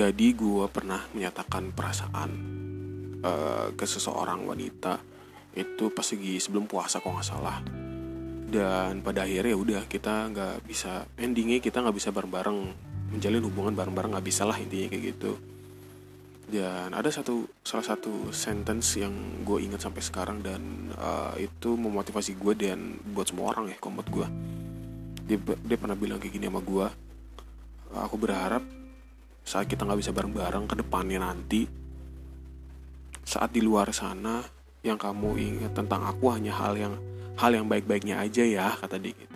jadi gue pernah menyatakan perasaan uh, ke seseorang wanita itu pas lagi sebelum puasa kok nggak salah. Dan pada akhirnya udah kita nggak bisa endingnya kita nggak bisa bareng-bareng menjalin hubungan bareng-bareng nggak bisa lah intinya kayak gitu. Dan ada satu salah satu sentence yang gue ingat sampai sekarang dan uh, itu memotivasi gue dan buat semua orang ya komod gue dia, dia pernah bilang kayak gini sama gue aku berharap saat kita nggak bisa bareng-bareng ke depannya nanti saat di luar sana yang kamu ingat tentang aku hanya hal yang hal yang baik-baiknya aja ya kata dia gitu.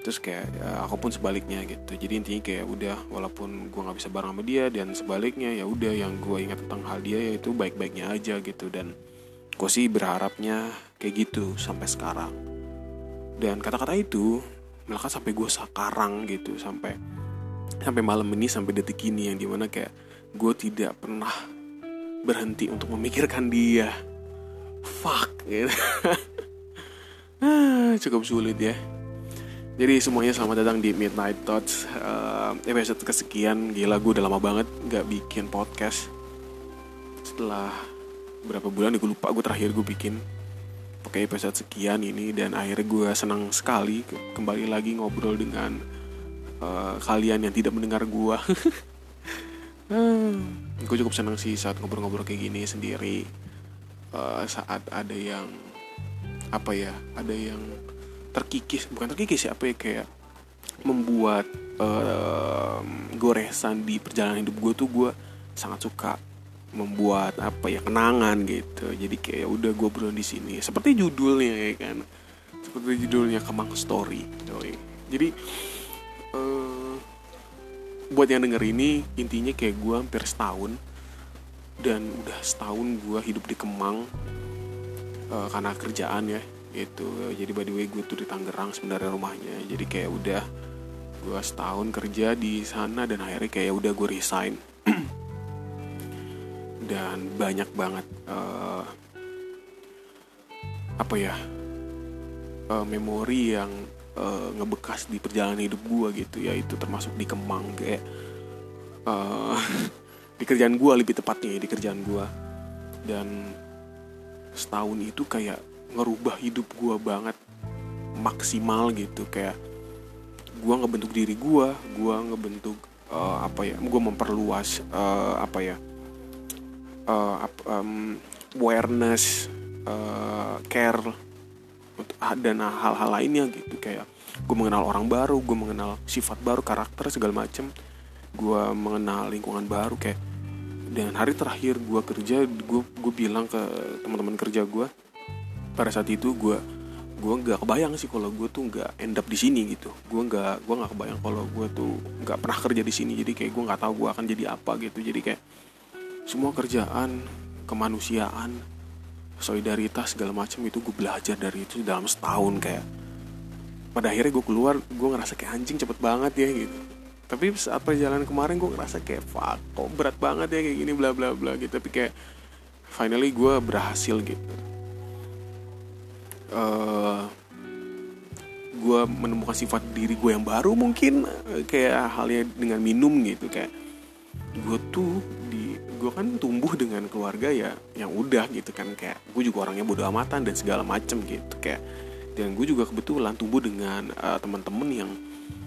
Terus kayak ya, aku pun sebaliknya gitu. Jadi intinya kayak udah walaupun gue nggak bisa bareng sama dia dan sebaliknya ya udah yang gue ingat tentang hal dia yaitu baik-baiknya aja gitu. Dan gue sih berharapnya kayak gitu sampai sekarang. Dan kata-kata itu melekat sampai gue sekarang gitu sampai sampai malam ini sampai detik ini yang di mana kayak gue tidak pernah berhenti untuk memikirkan dia. Fuck gitu. Cukup sulit ya. Jadi semuanya selamat datang di Midnight Thoughts uh, episode kesekian. Gila gue udah lama banget nggak bikin podcast. Setelah berapa bulan gue lupa gue terakhir gue bikin. Pakai episode sekian ini dan akhirnya gue senang sekali kembali lagi ngobrol dengan uh, kalian yang tidak mendengar gue uh, gue cukup senang sih saat ngobrol-ngobrol kayak gini sendiri. Uh, saat ada yang apa ya ada yang terkikis bukan terkikis ya apa ya kayak membuat uh, goresan di perjalanan hidup gue tuh gue sangat suka membuat apa ya kenangan gitu. Jadi kayak udah gue belum di sini. Seperti judulnya ya kan? Seperti judulnya Kemang Story jadi uh, buat yang denger ini intinya kayak gue hampir setahun. Dan udah setahun gue hidup di Kemang uh, karena kerjaan ya gitu. Jadi by the way gue tuh di Tangerang sebenarnya rumahnya. Jadi kayak udah gue setahun kerja di sana dan akhirnya kayak udah gue resign. Dan banyak banget uh, apa ya uh, memori yang uh, ngebekas di perjalanan hidup gue gitu ya. Itu termasuk di Kemang kayak uh, di kerjaan gue lebih tepatnya ya, di kerjaan gue dan setahun itu kayak ngerubah hidup gue banget maksimal gitu. Kayak gue ngebentuk diri gue gue ngebentuk uh, apa ya gue memperluas uh, apa ya uh, um, awareness uh, care dan hal-hal lainnya gitu. Kayak gue mengenal orang baru gue mengenal sifat baru karakter segala macem. Gue mengenal lingkungan baru kayak dan hari terakhir gue kerja gue gue bilang ke teman-teman kerja gue pada saat itu gue gue nggak kebayang sih kalau gue tuh nggak end up di sini gitu. Gue nggak gue nggak kebayang kalau gue tuh nggak pernah kerja di sini. Jadi kayak gue nggak tahu gue akan jadi apa gitu. Jadi kayak semua kerjaan kemanusiaan solidaritas segala macam itu gue belajar dari itu dalam setahun kayak. Pada akhirnya gue keluar gue ngerasa kayak anjing cepet banget ya gitu. Tapi saat perjalanan kemarin gue ngerasa kayak fuck kok berat banget ya kayak gini bla bla bla gitu. Tapi kayak finally gue berhasil gitu. Uh, gue menemukan sifat diri gue yang baru mungkin kayak halnya dengan minum gitu kayak. Gue tuh di gue kan tumbuh dengan keluarga ya yang udah gitu kan. Kayak gue juga orangnya bodoh amatan dan segala macem gitu. Kayak dan gue juga kebetulan tumbuh dengan uh, teman-teman yang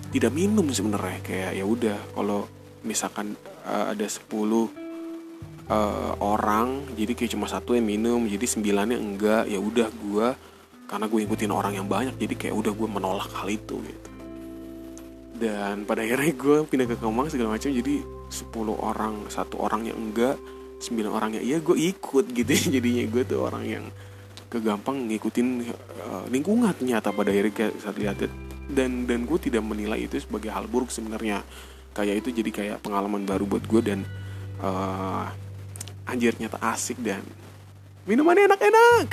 tidak minum sebenarnya. Kayak ya udah kalau misalkan uh, ada 10 uh, orang jadi kayak cuma satu yang minum jadi sembilannya enggak ya udah gue karena gue ikutin orang yang banyak jadi kayak udah gue menolak hal itu gitu. Dan pada akhirnya gue pindah ke Kemang segala macam jadi 10 orang satu orang yang enggak sembilan orangnya iya gue ikut gitu jadinya gue tuh orang yang kegampang ngikutin uh, lingkungan ternyata pada akhirnya saat lihat dan dan gue tidak menilai itu sebagai hal buruk sebenarnya. Kayak itu jadi kayak pengalaman baru buat gue dan uh, anjir nyata asik dan minumannya enak-enak.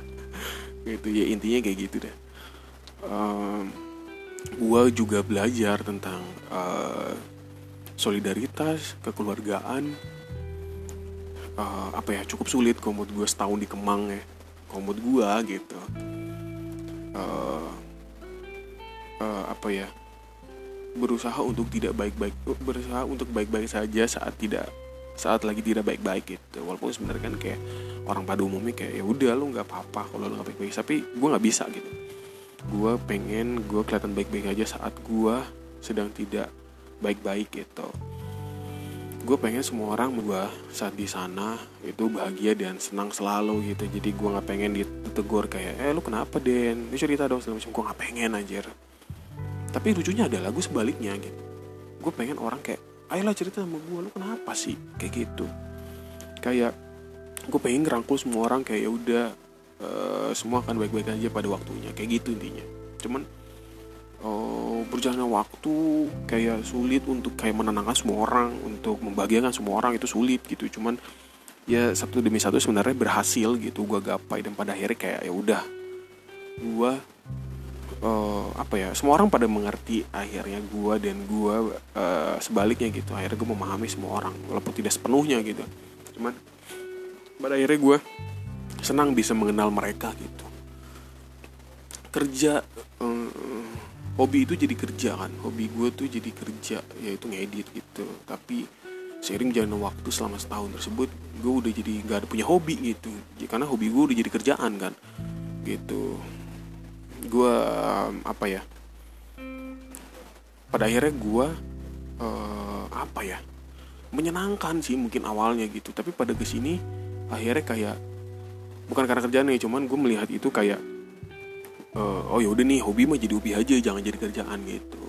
Gitu ya intinya kayak gitu deh. Um, gue juga belajar tentang uh, solidaritas kekeluargaan. Uh, apa ya cukup sulit komod gue setahun di Kemang ya. Komod gue gitu. Uh, uh, apa ya berusaha untuk tidak baik-baik berusaha untuk baik-baik saja saat tidak saat lagi tidak baik-baik gitu. Walaupun sebenarnya kan kayak orang pada umumnya kayak ya udah lu nggak apa-apa kalau lu nggak baik-baik. Tapi gue nggak bisa gitu. Gue pengen gue kelihatan baik-baik aja saat gue sedang tidak baik-baik gitu. Gue pengen semua orang gue saat di sana itu bahagia dan senang selalu gitu. Jadi gue nggak pengen ditegur kayak eh lu kenapa Den? Lu cerita dong segala macam. Gue nggak pengen anjir. Tapi lucunya adalah gue sebaliknya gitu. Gue pengen orang kayak ayolah cerita sama gue lu kenapa sih? Kayak gitu. Kayak gue pengen ngerangkul semua orang kayak ya udah uh, semua akan baik-baik aja pada waktunya. Kayak gitu intinya. Cuman uh, berjalannya waktu kayak sulit untuk kayak menenangkan semua orang untuk membahagiakan semua orang itu sulit gitu. Cuman ya satu demi satu sebenarnya berhasil gitu gue gapai dan pada akhirnya kayak ya udah gue uh, apa ya semua orang pada mengerti akhirnya gue dan gue uh, sebaliknya gitu. Akhirnya gue memahami semua orang walaupun tidak sepenuhnya gitu. Cuman pada akhirnya gue senang bisa mengenal mereka gitu. Kerja uh, hobi itu jadi kerja kan? Hobi gue tuh jadi kerja yaitu ngedit gitu. Tapi sering jalan waktu selama setahun tersebut gue udah jadi nggak ada punya hobi gitu. Ya, karena hobi gue udah jadi kerjaan kan? Gitu. Gue apa ya pada akhirnya gue uh, apa ya menyenangkan sih mungkin awalnya gitu. Tapi pada ke sini akhirnya kayak bukan karena kerjaan ya cuman gue melihat itu kayak uh, oh ya udah nih hobi mah jadi hobi aja jangan jadi kerjaan gitu.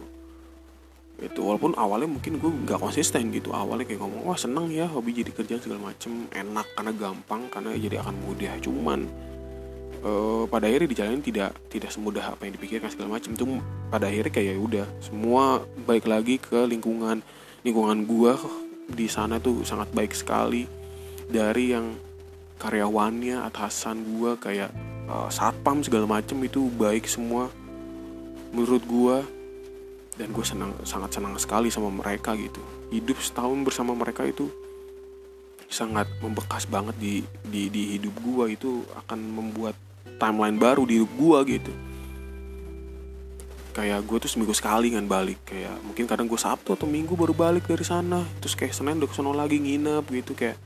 Itu walaupun awalnya mungkin gue nggak konsisten gitu. Awalnya kayak ngomong wah seneng ya hobi jadi kerjaan segala macem enak karena gampang karena jadi akan mudah. Cuman uh, pada akhirnya dijalani tidak tidak semudah apa yang dipikirkan segala macam tuh pada akhirnya kayak ya udah semua baik lagi ke lingkungan lingkungan gue di sana tuh sangat baik sekali. Dari yang karyawannya atasan gue kayak uh, satpam segala macem itu baik semua. Menurut gue dan gue senang sangat senang sekali sama mereka gitu. Hidup setahun bersama mereka itu sangat membekas banget di di di hidup gue itu akan membuat timeline baru di hidup gue gitu. Kayak gue tuh seminggu sekali kan balik. Kayak mungkin kadang gue sabtu atau minggu baru balik dari sana. Terus kayak senin udah ke sana lagi nginep gitu kayak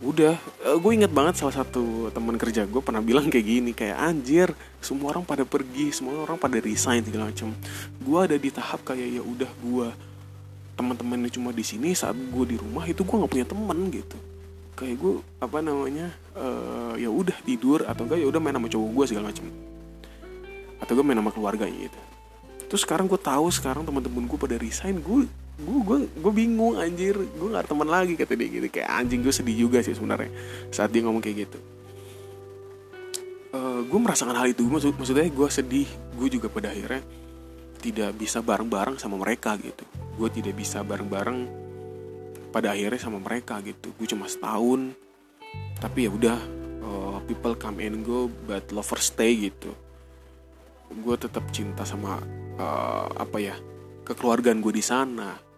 udah uh, gue inget banget salah satu teman kerja gue pernah bilang kayak gini kayak anjir semua orang pada pergi semua orang pada resign segala macam gue ada di tahap kayak ya udah gue teman-temannya cuma di sini saat gue di rumah itu gue nggak punya teman gitu. Kayak gue apa namanya uh, ya udah tidur atau enggak ya udah main sama cowok gue segala macam atau gue main sama keluarganya gitu. Terus sekarang gue tahu sekarang teman-teman gue pada resign gue gue gue gue bingung anjir. Gue nggak teman lagi kata dia gitu. Kayak anjing gue sedih juga sih sebenarnya saat dia ngomong kayak gitu. Uh, gue merasakan hal itu. Maksud maksudnya gue sedih. Gue juga pada akhirnya tidak bisa bareng-bareng sama mereka gitu. Gue tidak bisa bareng-bareng pada akhirnya sama mereka gitu. Gue cuma setahun. Tapi ya udah uh, people come and go but lovers stay gitu. Gue tetap cinta sama uh, apa ya kekeluargaan gue di sana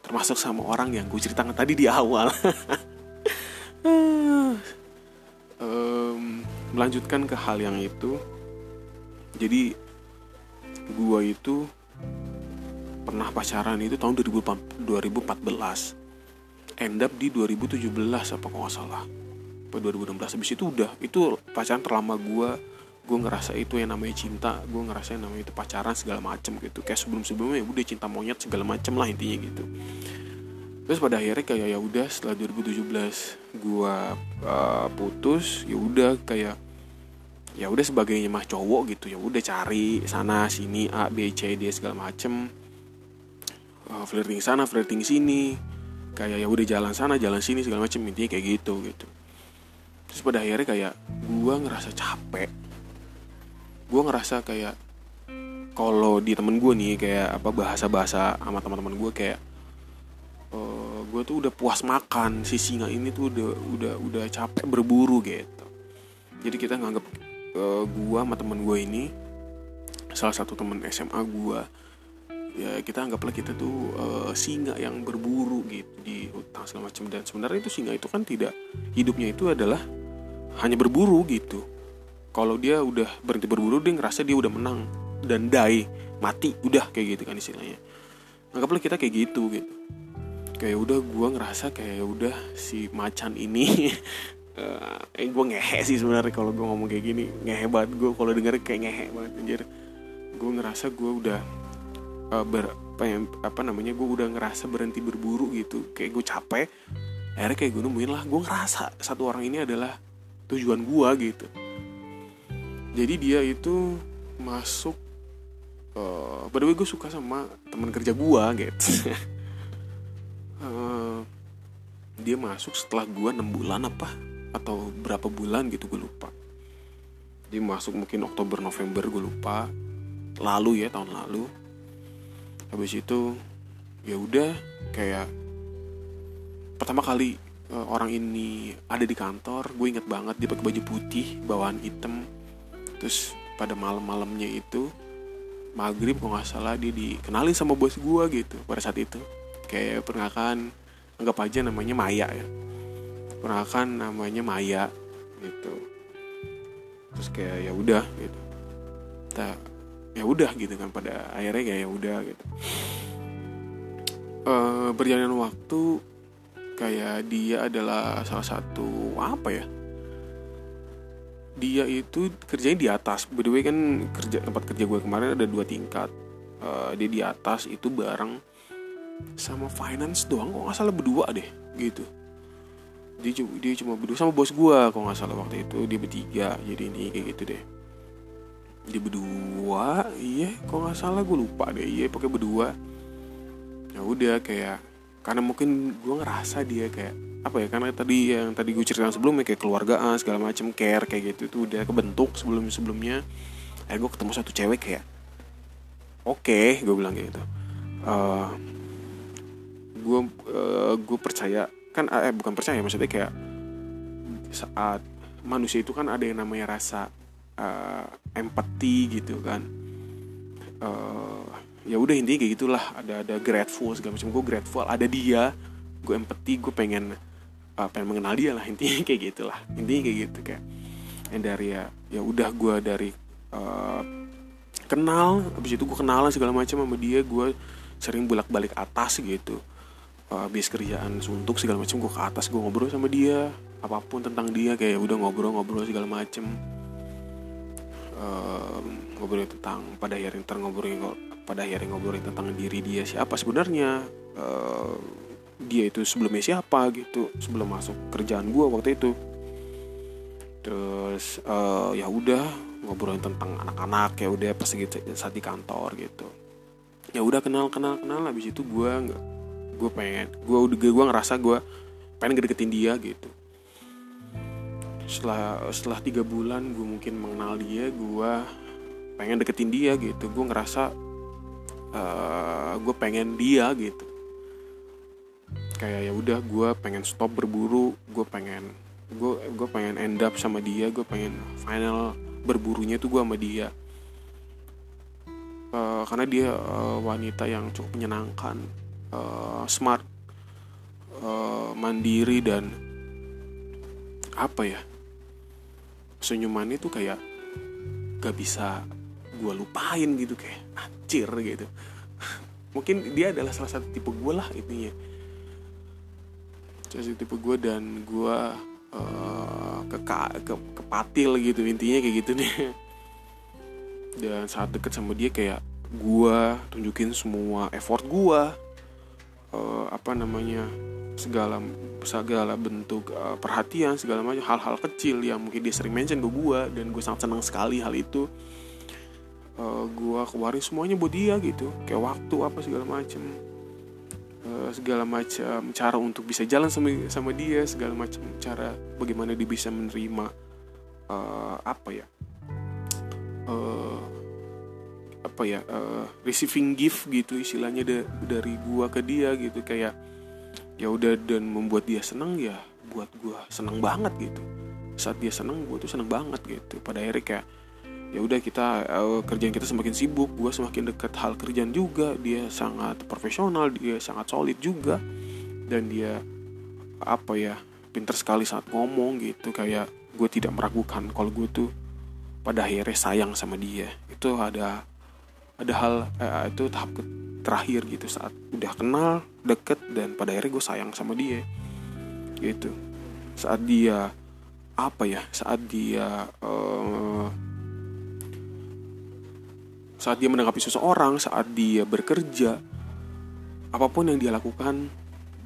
termasuk sama orang yang gue ceritakan tadi di awal. Um, melanjutkan ke hal yang itu. Jadi gue itu pernah pacaran itu tahun 2014 end up di 2017 apa kok nggak salah. Apa 2016 habis itu udah itu pacaran terlama gue gue ngerasa itu yang namanya cinta gue ngerasa yang namanya itu pacaran segala macem gitu. Kayak sebelum sebelumnya ya udah cinta monyet segala macem lah intinya gitu. Terus pada akhirnya kayak ya udah setelah 2017 gue uh, putus ya udah kayak ya udah sebagainya mah cowok gitu. Ya udah cari sana sini a b c d segala macem. Uh, flirting sana flirting sini. Kayak ya udah jalan sana jalan sini segala macem. Intinya kayak gitu gitu. Terus pada akhirnya kayak gue ngerasa capek gue ngerasa kayak kalau di temen gue nih kayak apa bahasa-bahasa sama teman-teman gue kayak uh, eh, gue tuh udah puas makan si singa ini tuh udah udah udah capek berburu gitu. Jadi kita nganggap uh, gue sama temen gue ini salah satu temen SMA gue ya kita anggaplah kita tuh uh, singa yang berburu gitu di hutan segala macam. Dan sebenarnya itu singa itu kan tidak hidupnya itu adalah hanya berburu gitu kalau dia udah berhenti berburu dia ngerasa dia udah menang dan die mati udah kayak gitu kan istilahnya. Anggaplah kita kayak gitu gitu kayak udah gue ngerasa kayak udah si macan ini uh, eh gue ngehe sih sebenarnya kalau gue ngomong kayak gini. Ngehe banget gue kalau denger kayak ngehe banget anjir. Gue ngerasa gue udah uh, ber apa, ya, apa namanya gue udah ngerasa berhenti berburu gitu. Kayak gue capek akhirnya kayak gue nemuin lah. Gue ngerasa satu orang ini adalah tujuan gue gitu jadi dia itu masuk uh, by gue suka sama teman kerja gue gitu. Uh, dia masuk setelah gue enam bulan apa atau berapa bulan gitu gue lupa. Dia masuk mungkin Oktober November gue lupa. Lalu ya tahun lalu. Habis itu ya udah kayak pertama kali uh, orang ini ada di kantor gue inget banget dia pakai baju putih bawahan hitam terus pada malam-malamnya itu maghrib kok nggak salah dia dikenalin sama bos gue gitu pada saat itu. Kayak perkenalkan anggap aja namanya Maya ya. Perkenalkan namanya Maya gitu. Terus kayak ya udah gitu. Kita ya udah gitu kan pada akhirnya kayak ya udah gitu. E, berjalan waktu kayak dia adalah salah satu apa ya dia itu kerjanya di atas. By the way kan kerja tempat kerja gue kemarin ada dua tingkat. Uh, dia di atas itu bareng sama finance doang kok nggak salah berdua deh gitu. Dia cuma dia cuma berdua sama bos gue kok nggak salah waktu itu dia bertiga jadi ini kayak gitu deh. Dia berdua iya kok nggak salah gue lupa deh iya pakai berdua. Ya udah kayak karena mungkin gue ngerasa dia kayak apa ya karena tadi yang tadi gue ceritakan sebelumnya kayak keluargaan segala macam care kayak gitu itu udah kebentuk sebelum sebelumnya. Eh gue ketemu satu cewek kayak oke okay, gue bilang kayak gitu. Uh, gue uh, gue percaya kan eh bukan percaya maksudnya kayak saat manusia itu kan ada yang namanya rasa uh, empati gitu kan. Uh, ya udah intinya kayak gitulah. Ada ada grateful segala macam gue grateful ada dia gue empati gue pengen uh, pengen mengenal dia lah intinya kayak gitulah. Intinya kayak gitu kayak yang dari ya ya udah gue dari uh, kenal abis itu gue kenalan segala macam sama dia gue sering bolak balik atas gitu. Uh, habis kerjaan suntuk segala macam gue ke atas gue ngobrol sama dia apa pun tentang dia kayak udah ngobrol-ngobrol segala macem uh, ngobrol tentang pada akhirnya ntar ngobrolin pada akhirnya ngobrolin tentang diri dia siapa sebenarnya. Uh, dia itu sebelumnya siapa gitu sebelum masuk kerjaan gue waktu itu. Terus uh, ya udah ngobrolin tentang anak-anak ya udah pas gitu saat di kantor gitu. Ya udah kenal kenal kenal habis itu gue nggak gue pengen gue udah gue ngerasa gue pengen ngedeketin dia gitu. Setelah setelah tiga bulan gue mungkin mengenal dia gue pengen deketin dia gitu. Gue ngerasa uh, gue pengen dia gitu kayak ya udah gue pengen stop berburu gue pengen gue gue pengen end up sama dia gue pengen final berburunya tuh gue sama dia. Uh, karena dia uh, wanita yang cukup menyenangkan uh, smart uh, mandiri dan apa ya senyuman itu kayak gak bisa gue lupain gitu kayak anjir gitu. Mungkin dia adalah salah satu tipe gue lah intinya satu tipe gue dan gue uh, ke, ke kepatil gitu intinya kayak gitu nih dan saat deket sama dia kayak gue tunjukin semua effort gue uh, apa namanya segala segala bentuk uh, perhatian segala macam hal-hal kecil yang mungkin dia sering mention ke gue dan gue sangat senang sekali hal itu. Uh, gue keluarin semuanya buat dia gitu kayak waktu apa segala macam uh, segala macam cara untuk bisa jalan sama sama dia segala macam cara bagaimana dia bisa menerima uh, apa ya uh, apa ya uh, receiving gift gitu istilahnya da dari gua ke dia gitu. Kayak ya udah dan membuat dia senang ya buat gua senang banget gitu. Saat dia senang gua tuh senang banget gitu. Pada akhirnya kayak ya udah kita uh, kerjaan kita semakin sibuk gua semakin dekat hal kerjaan juga dia sangat profesional dia sangat solid juga dan dia apa ya pinter sekali saat ngomong gitu kayak gue tidak meragukan kalau gue tuh pada akhirnya sayang sama dia. Itu ada ada hal eh, itu tahap terakhir gitu saat udah kenal deket dan pada akhirnya gue sayang sama dia gitu. Saat dia apa ya saat dia eh, saat dia menanggapi seseorang saat dia bekerja apa pun yang dia lakukan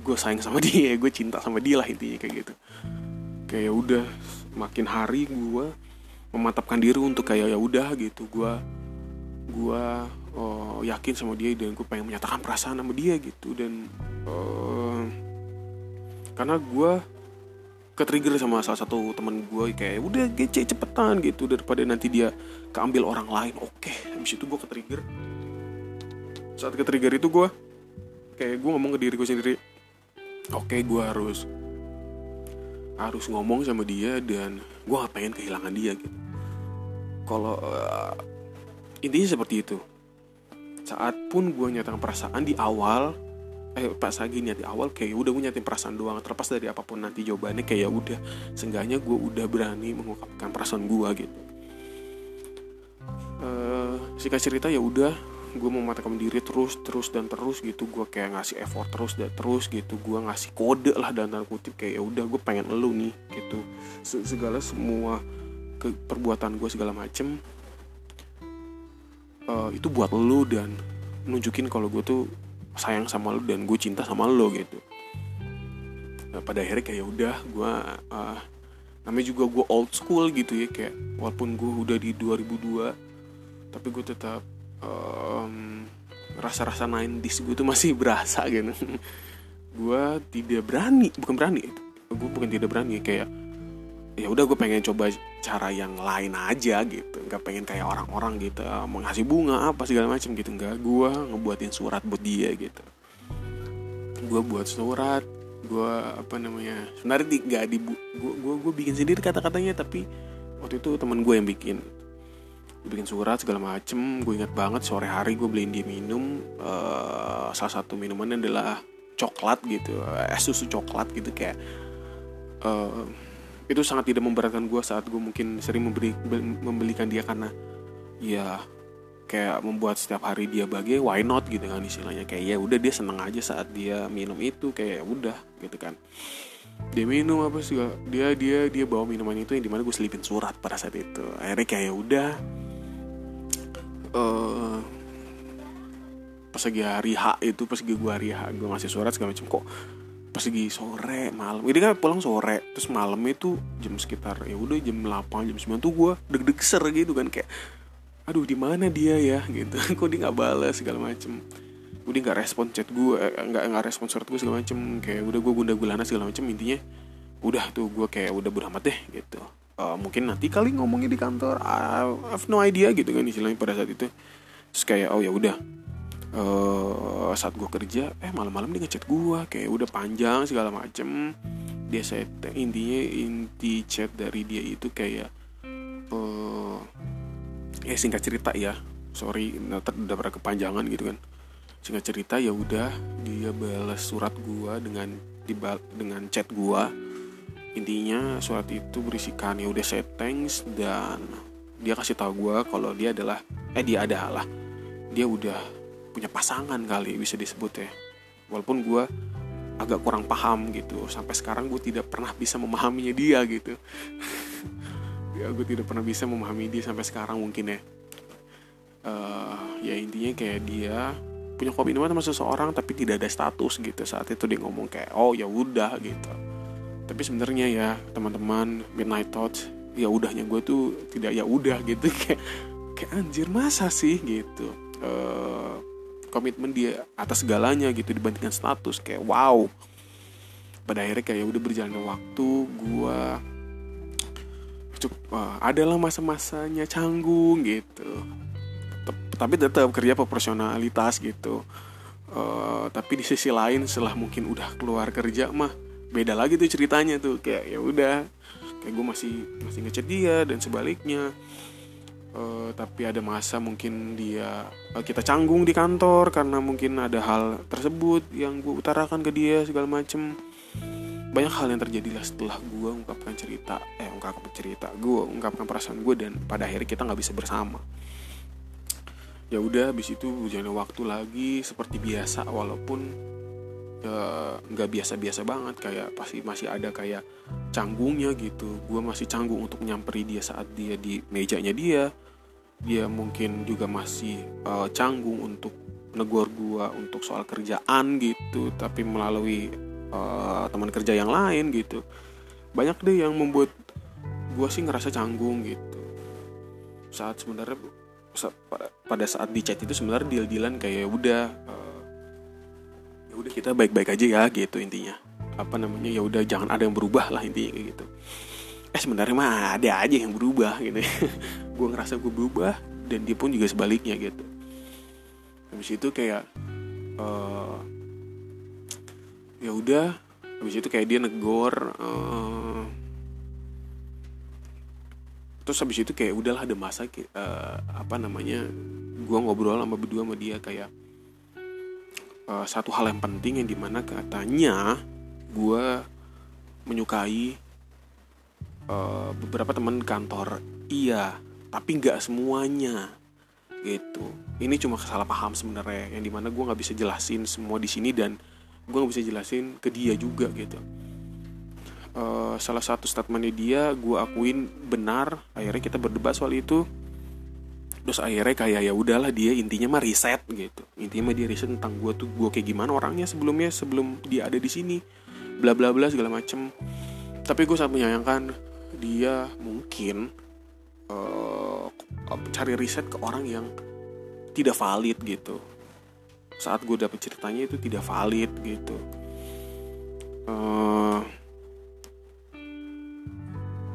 gue sayang sama dia gue cinta sama dia lah intinya kayak gitu. Kayak ya udah makin hari gue memantapkan diri untuk kayak ya udah gitu gue gue oh, yakin sama dia dan gue pengen menyatakan perasaan sama dia gitu dan eh, karena gue ketrigger sama salah satu teman gue kayak udah gece cepetan gitu daripada nanti dia keambil orang lain. Oke habis itu gue ketrigger. Saat ketrigger itu gue kayak gue ngomong ke diri gue sendiri oke gue harus harus ngomong sama dia dan gue gak pengen kehilangan dia gitu. Kalau eh, intinya seperti itu. Saat pun gue nyatakan perasaan di awal eh pas lagi niat di awal kayak udah gue nyatain perasaan doang. Terlepas dari apa pun nanti jawabannya kayak ya udah. Seenggaknya gue udah berani mengungkapkan perasaan gue gitu. Eh singkat cerita ya udah. Gue mematahkan diri terus terus dan terus gitu. Gue kayak ngasih effort terus dan terus gitu. Gue ngasih kode lah dan tanda kutip kayak ya udah gue pengen elu nih gitu. Se- segala semua ke perbuatan gue segala macem eh, itu buat lu dan nunjukin kalau gue tuh sayang sama lu dan gue cinta sama lu gitu. Nah, pada akhirnya kayak ya udah gue eh, namanya juga gue old school gitu ya kayak walaupun gue udah di 2002 tapi gue tetap em, rasa-rasa 90s gue tuh masih berasa gitu. Gue tidak berani bukan berani gue bukan tidak berani kayak ya udah gue pengen coba cara yang lain aja gitu. Nggak pengen kayak orang-orang gitu eh, mau ngasih bunga apa segala macam gitu. Nggak gue ngebuatin surat buat dia gitu. Gue buat surat gue apa namanya sebenarnya di, nggak di gue gue bikin sendiri kata-katanya tapi waktu itu teman gue yang bikin. Bikin surat segala macem gue ingat banget sore hari gue beliin dia minum eh, salah satu minumannya adalah coklat gitu es susu coklat gitu kayak eh, itu sangat tidak memberatkan gue saat gue mungkin sering memberi be- membelikan dia karena ya kayak membuat setiap hari dia bahagia why not gitu kan istilahnya. Kayak ya udah dia seneng aja saat dia minum itu kayak ya udah gitu kan. Dia minum apa sih dia dia dia bawa minuman itu yang di mana gue selipin surat pada saat itu. Akhirnya kayak ya udah eh pas lagi hari H itu pas lagi gue hari H gue ngasih surat segala macam kok pas lagi sore malam. Ini kan pulang sore terus malam itu jam sekitar ya udah jam 8 jam 9 tuh gue deg-deg ser gitu kan kayak aduh di mana dia ya? Gitu. Kok dia nggak balas segala macem. Gue dia nggak respon chat gue eh, nggak nggak respon surat gue segala macem. Kayak udah gue gunda gulana segala macem intinya udah tuh gue kayak udah beramat deh gitu. Eh, mungkin nanti kali ngomongnya di kantor I have no idea gitu kan istilahnya pada saat itu. Terus kayak oh ya udah eh saat gue kerja eh malam-malam dia ngechat gue kayak udah panjang segala macem. Dia set intinya inti chat dari dia itu kayak eh ya singkat cerita ya. Sorry ntar udah pada kepanjangan gitu kan. Singkat cerita ya udah dia balas surat gua dengan dibal dengan chat gua. Intinya surat itu berisikan ya udah say thanks dan dia kasih tahu gua kalau dia adalah eh dia adalah dia udah punya pasangan kali bisa disebut ya. Walaupun gua agak kurang paham gitu sampai sekarang gue tidak pernah bisa memahaminya dia gitu. Ya gue tidak pernah bisa memahami dia sampai sekarang mungkin ya. Eh, ya intinya kayak dia punya komitmen sama seseorang tapi tidak ada status gitu. Saat itu dia ngomong kayak oh ya udah gitu. Tapi sebenarnya ya teman-teman midnight thoughts ya udahnya gue tuh tidak ya udah gitu. Kayak kayak anjir masa sih? gitu. Eh, komitmen dia atas segalanya gitu dibandingkan status kayak wow. Pada akhirnya kayak udah berjalannya waktu gue cukup wah, adalah masa-masanya canggung gitu. Tapi tetap kerja proporsionalitas gitu. Eh, tapi di sisi lain setelah mungkin udah keluar kerja mah beda lagi tuh ceritanya tuh. Kayak ya udah kayak gue masih masih ngechat dia dan sebaliknya Eh, tapi ada masa mungkin dia eh, kita canggung di kantor karena mungkin ada hal tersebut yang gue utarakan ke dia segala macem. Banyak hal yang terjadi lah setelah gue ungkapkan cerita eh ungkapkan cerita gue ungkapkan perasaan gue dan pada akhirnya kita nggak bisa bersama. Ya udah habis itu hujannya waktu lagi seperti biasa walaupun ya, nggak biasa-biasa banget kayak pasti masih ada kayak canggungnya gitu. Gue masih canggung untuk nyamperi dia saat dia di mejanya dia. Dia mungkin juga masih uh, canggung untuk negor gue untuk soal kerjaan gitu tapi melalui uh, teman kerja yang lain gitu. Banyak deh yang membuat gue sih ngerasa canggung gitu. Saat sebenarnya pada saat di chat itu sebenarnya deal dealan kayak ya udah uh, udah kita baik baik aja ya gitu intinya. Apa namanya ya udah jangan ada yang berubah lah intinya kayak gitu. Eh sebenarnya mah ada aja yang berubah gitu. Gue ngerasa gue berubah dan dia pun juga sebaliknya gitu. Habis itu kayak uh, ya udah habis itu kayak dia negor uh, terus habis itu kayak udahlah ada masa uh, apa namanya gue ngobrol sama berdua sama dia kayak uh, satu hal yang penting yang di mana katanya gue menyukai uh, beberapa teman kantor. Iya tapi nggak semuanya gitu. Ini cuma salah paham sebenarnya yang di mana gue nggak bisa jelasin semua di sini dan gue nggak bisa jelasin ke dia juga gitu. Uh, salah satu statementnya dia gue akuin benar akhirnya kita berdebat soal itu terus akhirnya kayak ya udahlah dia intinya mah riset gitu. Intinya mah dia riset tentang gue tuh gue kayak gimana orangnya sebelumnya sebelum dia ada di sini. Bla bla bla segala macem. Tapi gue sangat menyayangkan dia mungkin uh, cari riset ke orang yang tidak valid gitu. Saat gue dapet ceritanya itu tidak valid gitu. Uh,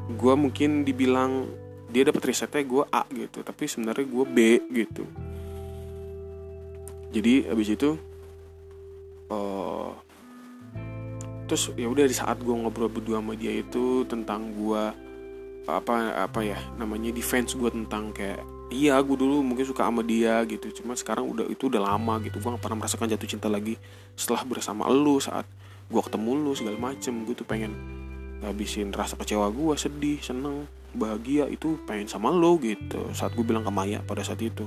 gue mungkin dibilang dia dapat risetnya gue A gitu tapi sebenarnya gue B gitu. Jadi abis itu uh, terus ya udah di saat gue ngobrol berdua sama dia itu tentang gue apa apa ya namanya defense gue tentang kayak iya gue dulu mungkin suka sama dia gitu cuma sekarang udah itu udah lama gitu gue gak pernah merasakan jatuh cinta lagi setelah bersama lu saat gue ketemu lu segala macem gue tuh pengen ngabisin rasa kecewa gue sedih seneng bahagia itu pengen sama lo gitu. Saat gue bilang ke Maya pada saat itu.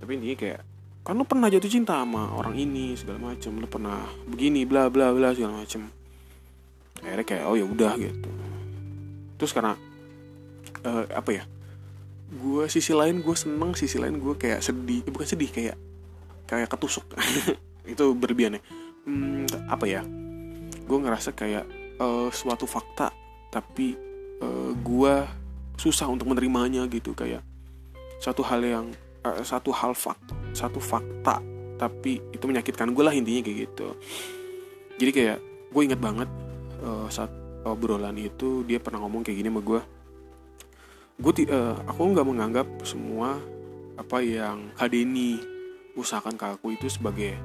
Tapi ini kayak kan lo pernah jatuh cinta sama orang ini segala macem. Lo pernah begini bla bla bla segala macem. Akhirnya kayak oh ya udah gitu. Terus karena uh, apa ya gue sisi lain gue seneng sisi lain gue kayak sedih. Eh, bukan sedih kayak kayak ketusuk. Itu berlebihan ya hmm, apa ya gue ngerasa kayak uh, suatu fakta tapi uh, eh, gue susah untuk menerimanya gitu. Kayak satu hal yang uh, satu hal fak satu fakta tapi itu menyakitkan gue lah intinya kayak gitu. Jadi kayak gue inget banget uh, saat obrolan itu dia pernah ngomong kayak gini sama gue gue uh, aku nggak menganggap semua apa yang Kadeni usahakan ke aku itu sebagai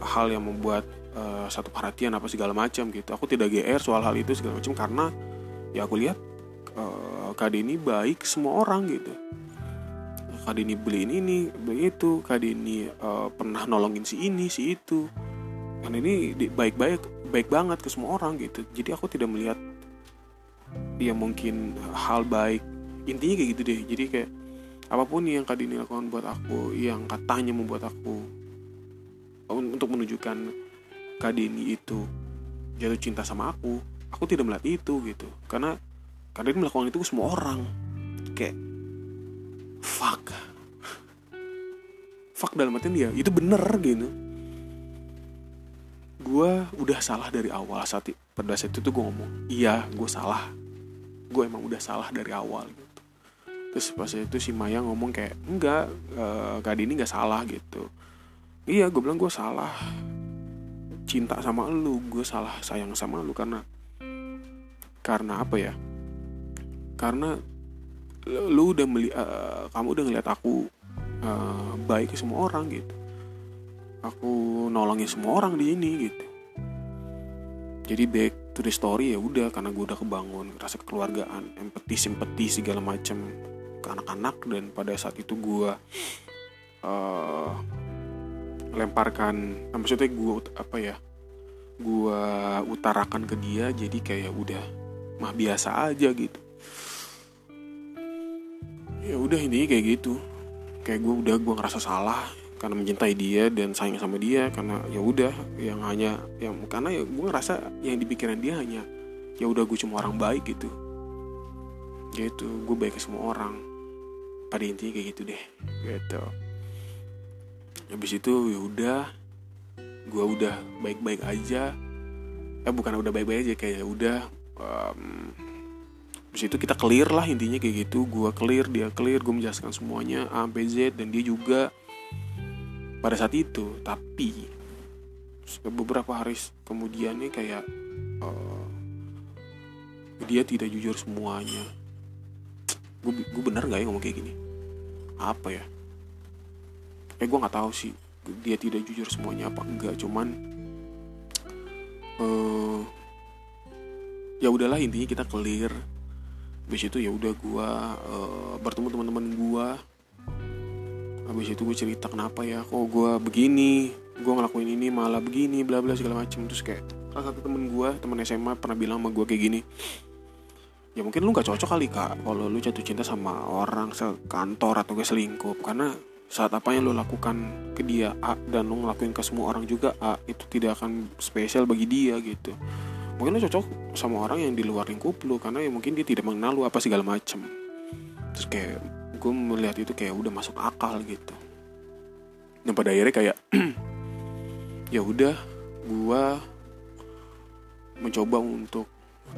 hal yang membuat uh, satu perhatian apa segala macam gitu. Aku tidak gr soal hal itu segala macam karena ya aku lihat uh, Kak Deni baik semua orang gitu. Kak Deni beliin ini beli itu. Kak Deni uh, pernah nolongin si ini si itu. Kan ini baik-baik baik banget ke semua orang gitu. Jadi aku tidak melihat dia mungkin hal baik. Intinya kayak gitu deh. Jadi kayak apa pun yang Kak Dini lakukan buat aku yang katanya membuat aku untuk menunjukkan Kak Deni itu jatuh cinta sama aku. Aku tidak melihat itu gitu. Karena Kak Deni melakukan itu ke semua orang. Kayak fuck. Fuck dalam artian dia itu bener gitu. Gue udah salah dari awal saat pada saat itu tuh gue ngomong iya gue salah. Gue emang udah salah dari awal gitu. Terus pas itu si Maya ngomong kayak enggak uh, Kak Dini nggak salah gitu iya gue bilang gue salah. Cinta sama lu gue salah sayang sama lu karena karena apa ya? Karena lu udah meli uh, kamu udah ngeliat aku uh, baik ke semua orang gitu. Aku nolongin semua orang di ini gitu. Jadi back to the story ya udah karena gue udah kebangun rasa kekeluargaan empati simpati segala macam ke anak-anak dan pada saat itu gue uh, lemparkan maksudnya gue apa ya gue utarakan ke dia jadi kayak udah mah biasa aja gitu. Ya udah ini kayak gitu. Kayak gue udah gue ngerasa salah karena mencintai dia dan sayang sama dia karena ya udah yang hanya yang karena ya gue ngerasa yang di pikiran dia hanya ya udah gue cuma orang baik gitu. Gitu gue baik ke semua orang. Pada intinya kayak gitu deh. Gitu habis itu ya udah. Gue udah baik-baik aja. Eh bukan udah baik-baik aja kayak ya udah um, Habis itu kita clear lah intinya kayak gitu. Gue clear, dia clear, gue menjelaskan semuanya A, B, Z Dan dia juga pada saat itu. Tapi Beberapa hari kemudian nih kayak uh, Dia tidak jujur semuanya. Gue gue bener gak ya ngomong kayak gini? Apa ya Eh gue gak tahu sih Dia tidak jujur semuanya apa enggak Cuman uh, ya udahlah intinya kita clear. Habis itu ya udah gue uh, bertemu teman-teman gue habis itu gue cerita kenapa ya kok gue begini gue ngelakuin ini malah begini bla bla segala macem. Terus kayak salah satu temen gue temen SMA pernah bilang sama gue kayak gini ya mungkin lu gak cocok kali kak kalau lu jatuh cinta sama orang sekantor atau gak selingkuh. Karena saat apa yang lu lakukan ke dia A dan lu ngelakuin ke semua orang juga A itu tidak akan spesial bagi dia gitu. Mungkin lo cocok sama orang yang di luar lingkup lo karena ya mungkin dia tidak mengenal lo apa segala macem. Terus kayak gue melihat itu kayak udah masuk akal gitu. Dan pada akhirnya kayak ya udah gue mencoba untuk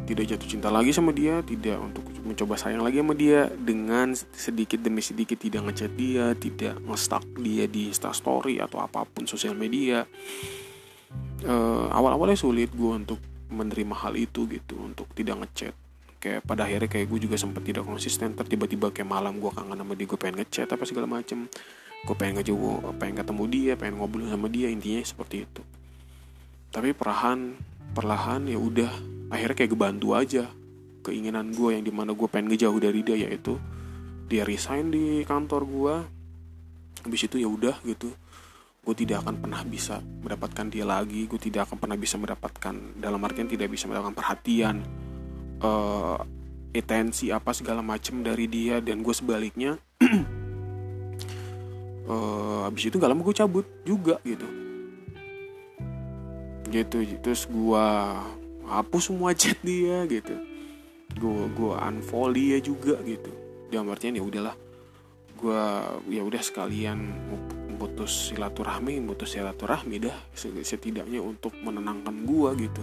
tidak jatuh cinta lagi sama dia tidak untuk mencoba sayang lagi sama dia dengan sedikit demi sedikit tidak ngechat dia tidak ngestak dia di instastory atau apa pun sosial media. Uh, awal-awalnya sulit gue untuk menerima hal itu gitu untuk tidak ngechat. Kayak pada akhirnya kayak gue juga sempat tidak konsisten tiba-tiba kayak malam gue kangen sama dia gue pengen ngechat apa segala macem. Gue pengen ngejauh pengen ketemu dia pengen ngobrol sama dia intinya seperti itu. Tapi perlahan perlahan ya udah akhirnya kayak kebantu aja keinginan gue yang di mana gue pengen ngejauh dari dia yaitu dia resign di kantor gue habis itu ya udah gitu. Gue tidak akan pernah bisa mendapatkan dia lagi. Gue tidak akan pernah bisa mendapatkan dalam artian tidak bisa mendapatkan perhatian uh, apa segala macem dari dia. Dan gue sebaliknya uh, habis itu gak lama gue cabut juga gitu. Gitu terus gue hapus semua chat dia gitu. Gue gue unfollow dia juga gitu. Dalam artian ya udahlah gue ya udah sekalian putus silaturahmi putus silaturahmi dah setidaknya untuk menenangkan gua gitu.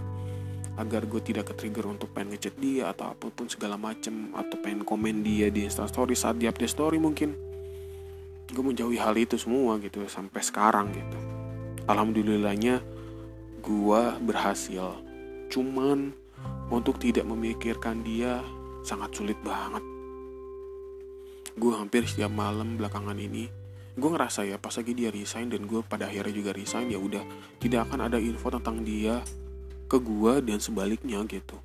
Agar gue tidak ke trigger untuk pengen ngechat dia atau apa pun segala macem atau pengen komen dia di instastory saat dia update story mungkin. Gue menjauhi hal itu semua gitu sampai sekarang gitu. Alhamdulillahnya gue berhasil cuman untuk tidak memikirkan dia sangat sulit banget. Gue hampir setiap malam belakangan ini gue ngerasa ya pas lagi dia resign dan gue pada akhirnya juga resign ya udah tidak akan ada info tentang dia ke gue dan sebaliknya gitu.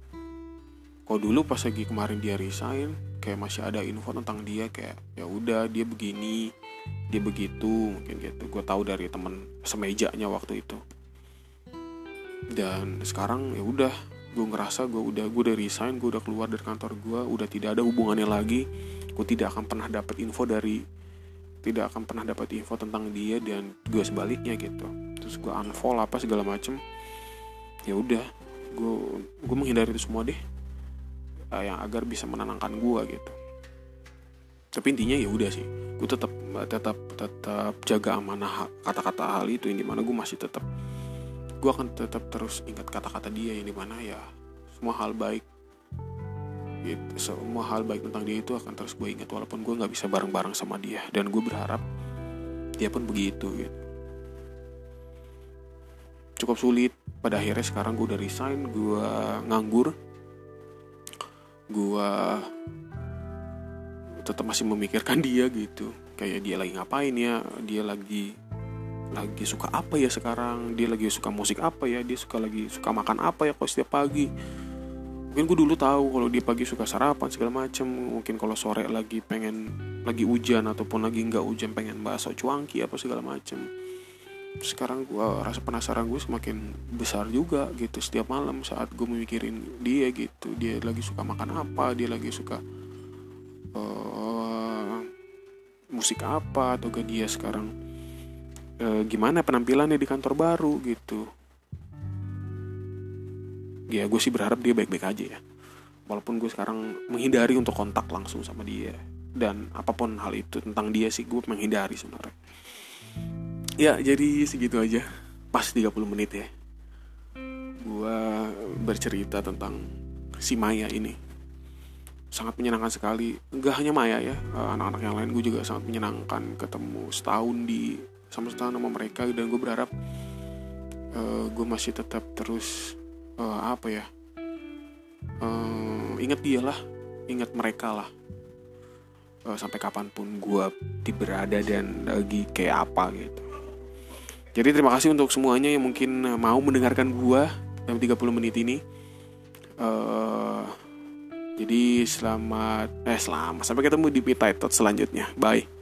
Kalau dulu pas lagi kemarin dia resign kayak masih ada info tentang dia kayak ya udah dia begini dia begitu mungkin gitu. Gue tahu dari temen semejanya waktu itu dan sekarang ya udah gue ngerasa gue udah gue udah resign gue udah keluar dari kantor gue udah tidak ada hubungannya lagi. Gue tidak akan pernah dapat info dari tidak akan pernah dapat info tentang dia dan gue sebaliknya gitu. Terus gue unfollow apa segala macem. Ya udah gue gue menghindari itu semua deh. Uh, yang agar bisa menenangkan gue gitu. Tapi intinya ya udah sih gue tetap tetap tetap jaga amanah kata-kata hal itu yang di mana gue masih tetap gue akan tetap terus ingat kata-kata dia yang di mana ya semua hal baik gitu semua hal baik tentang dia itu akan terus gue ingat walaupun gue nggak bisa bareng-bareng sama dia. Dan gue berharap dia pun begitu gitu. Cukup sulit. Pada akhirnya sekarang gue udah resign gue nganggur. Gue tetap masih memikirkan dia gitu. Kayak dia lagi ngapain ya? Dia lagi lagi suka apa ya sekarang? Dia lagi suka musik apa ya? Dia suka lagi suka makan apa ya kok setiap pagi? Mungkin gue dulu tahu kalau dia pagi suka sarapan segala macem. Mungkin kalau sore lagi pengen lagi hujan ataupun lagi nggak hujan pengen bakso cuangki apa segala macem. Sekarang gue rasa penasaran gue semakin besar juga gitu setiap malam saat gue memikirin dia gitu. Dia lagi suka makan apa? Dia lagi suka uh, musik apa atau gak dia sekarang uh, gimana penampilannya di kantor baru gitu. Ya gue sih berharap dia baik-baik aja ya. Walaupun gue sekarang menghindari untuk kontak langsung sama dia. Dan apa pun hal itu tentang dia sih gue menghindari sebenarnya. Ya jadi segitu aja. Pas 30 menit ya. Gue bercerita tentang si Maya ini. Sangat menyenangkan sekali. Nggak hanya Maya ya eh, anak-anak yang lain gue juga sangat menyenangkan ketemu setahun di sama setahun sama mereka dan gue berharap uh, gue masih tetap terus uh, apa ya uh, ingat dia lah ingat mereka lah. Uh, sampai kapan pun gue berada dan lagi kayak apa gitu. Jadi terima kasih untuk semuanya yang mungkin mau mendengarkan gue dalam 30 menit ini. Uh, jadi selamat eh selamat. Sampai ketemu di Pita selanjutnya. Bye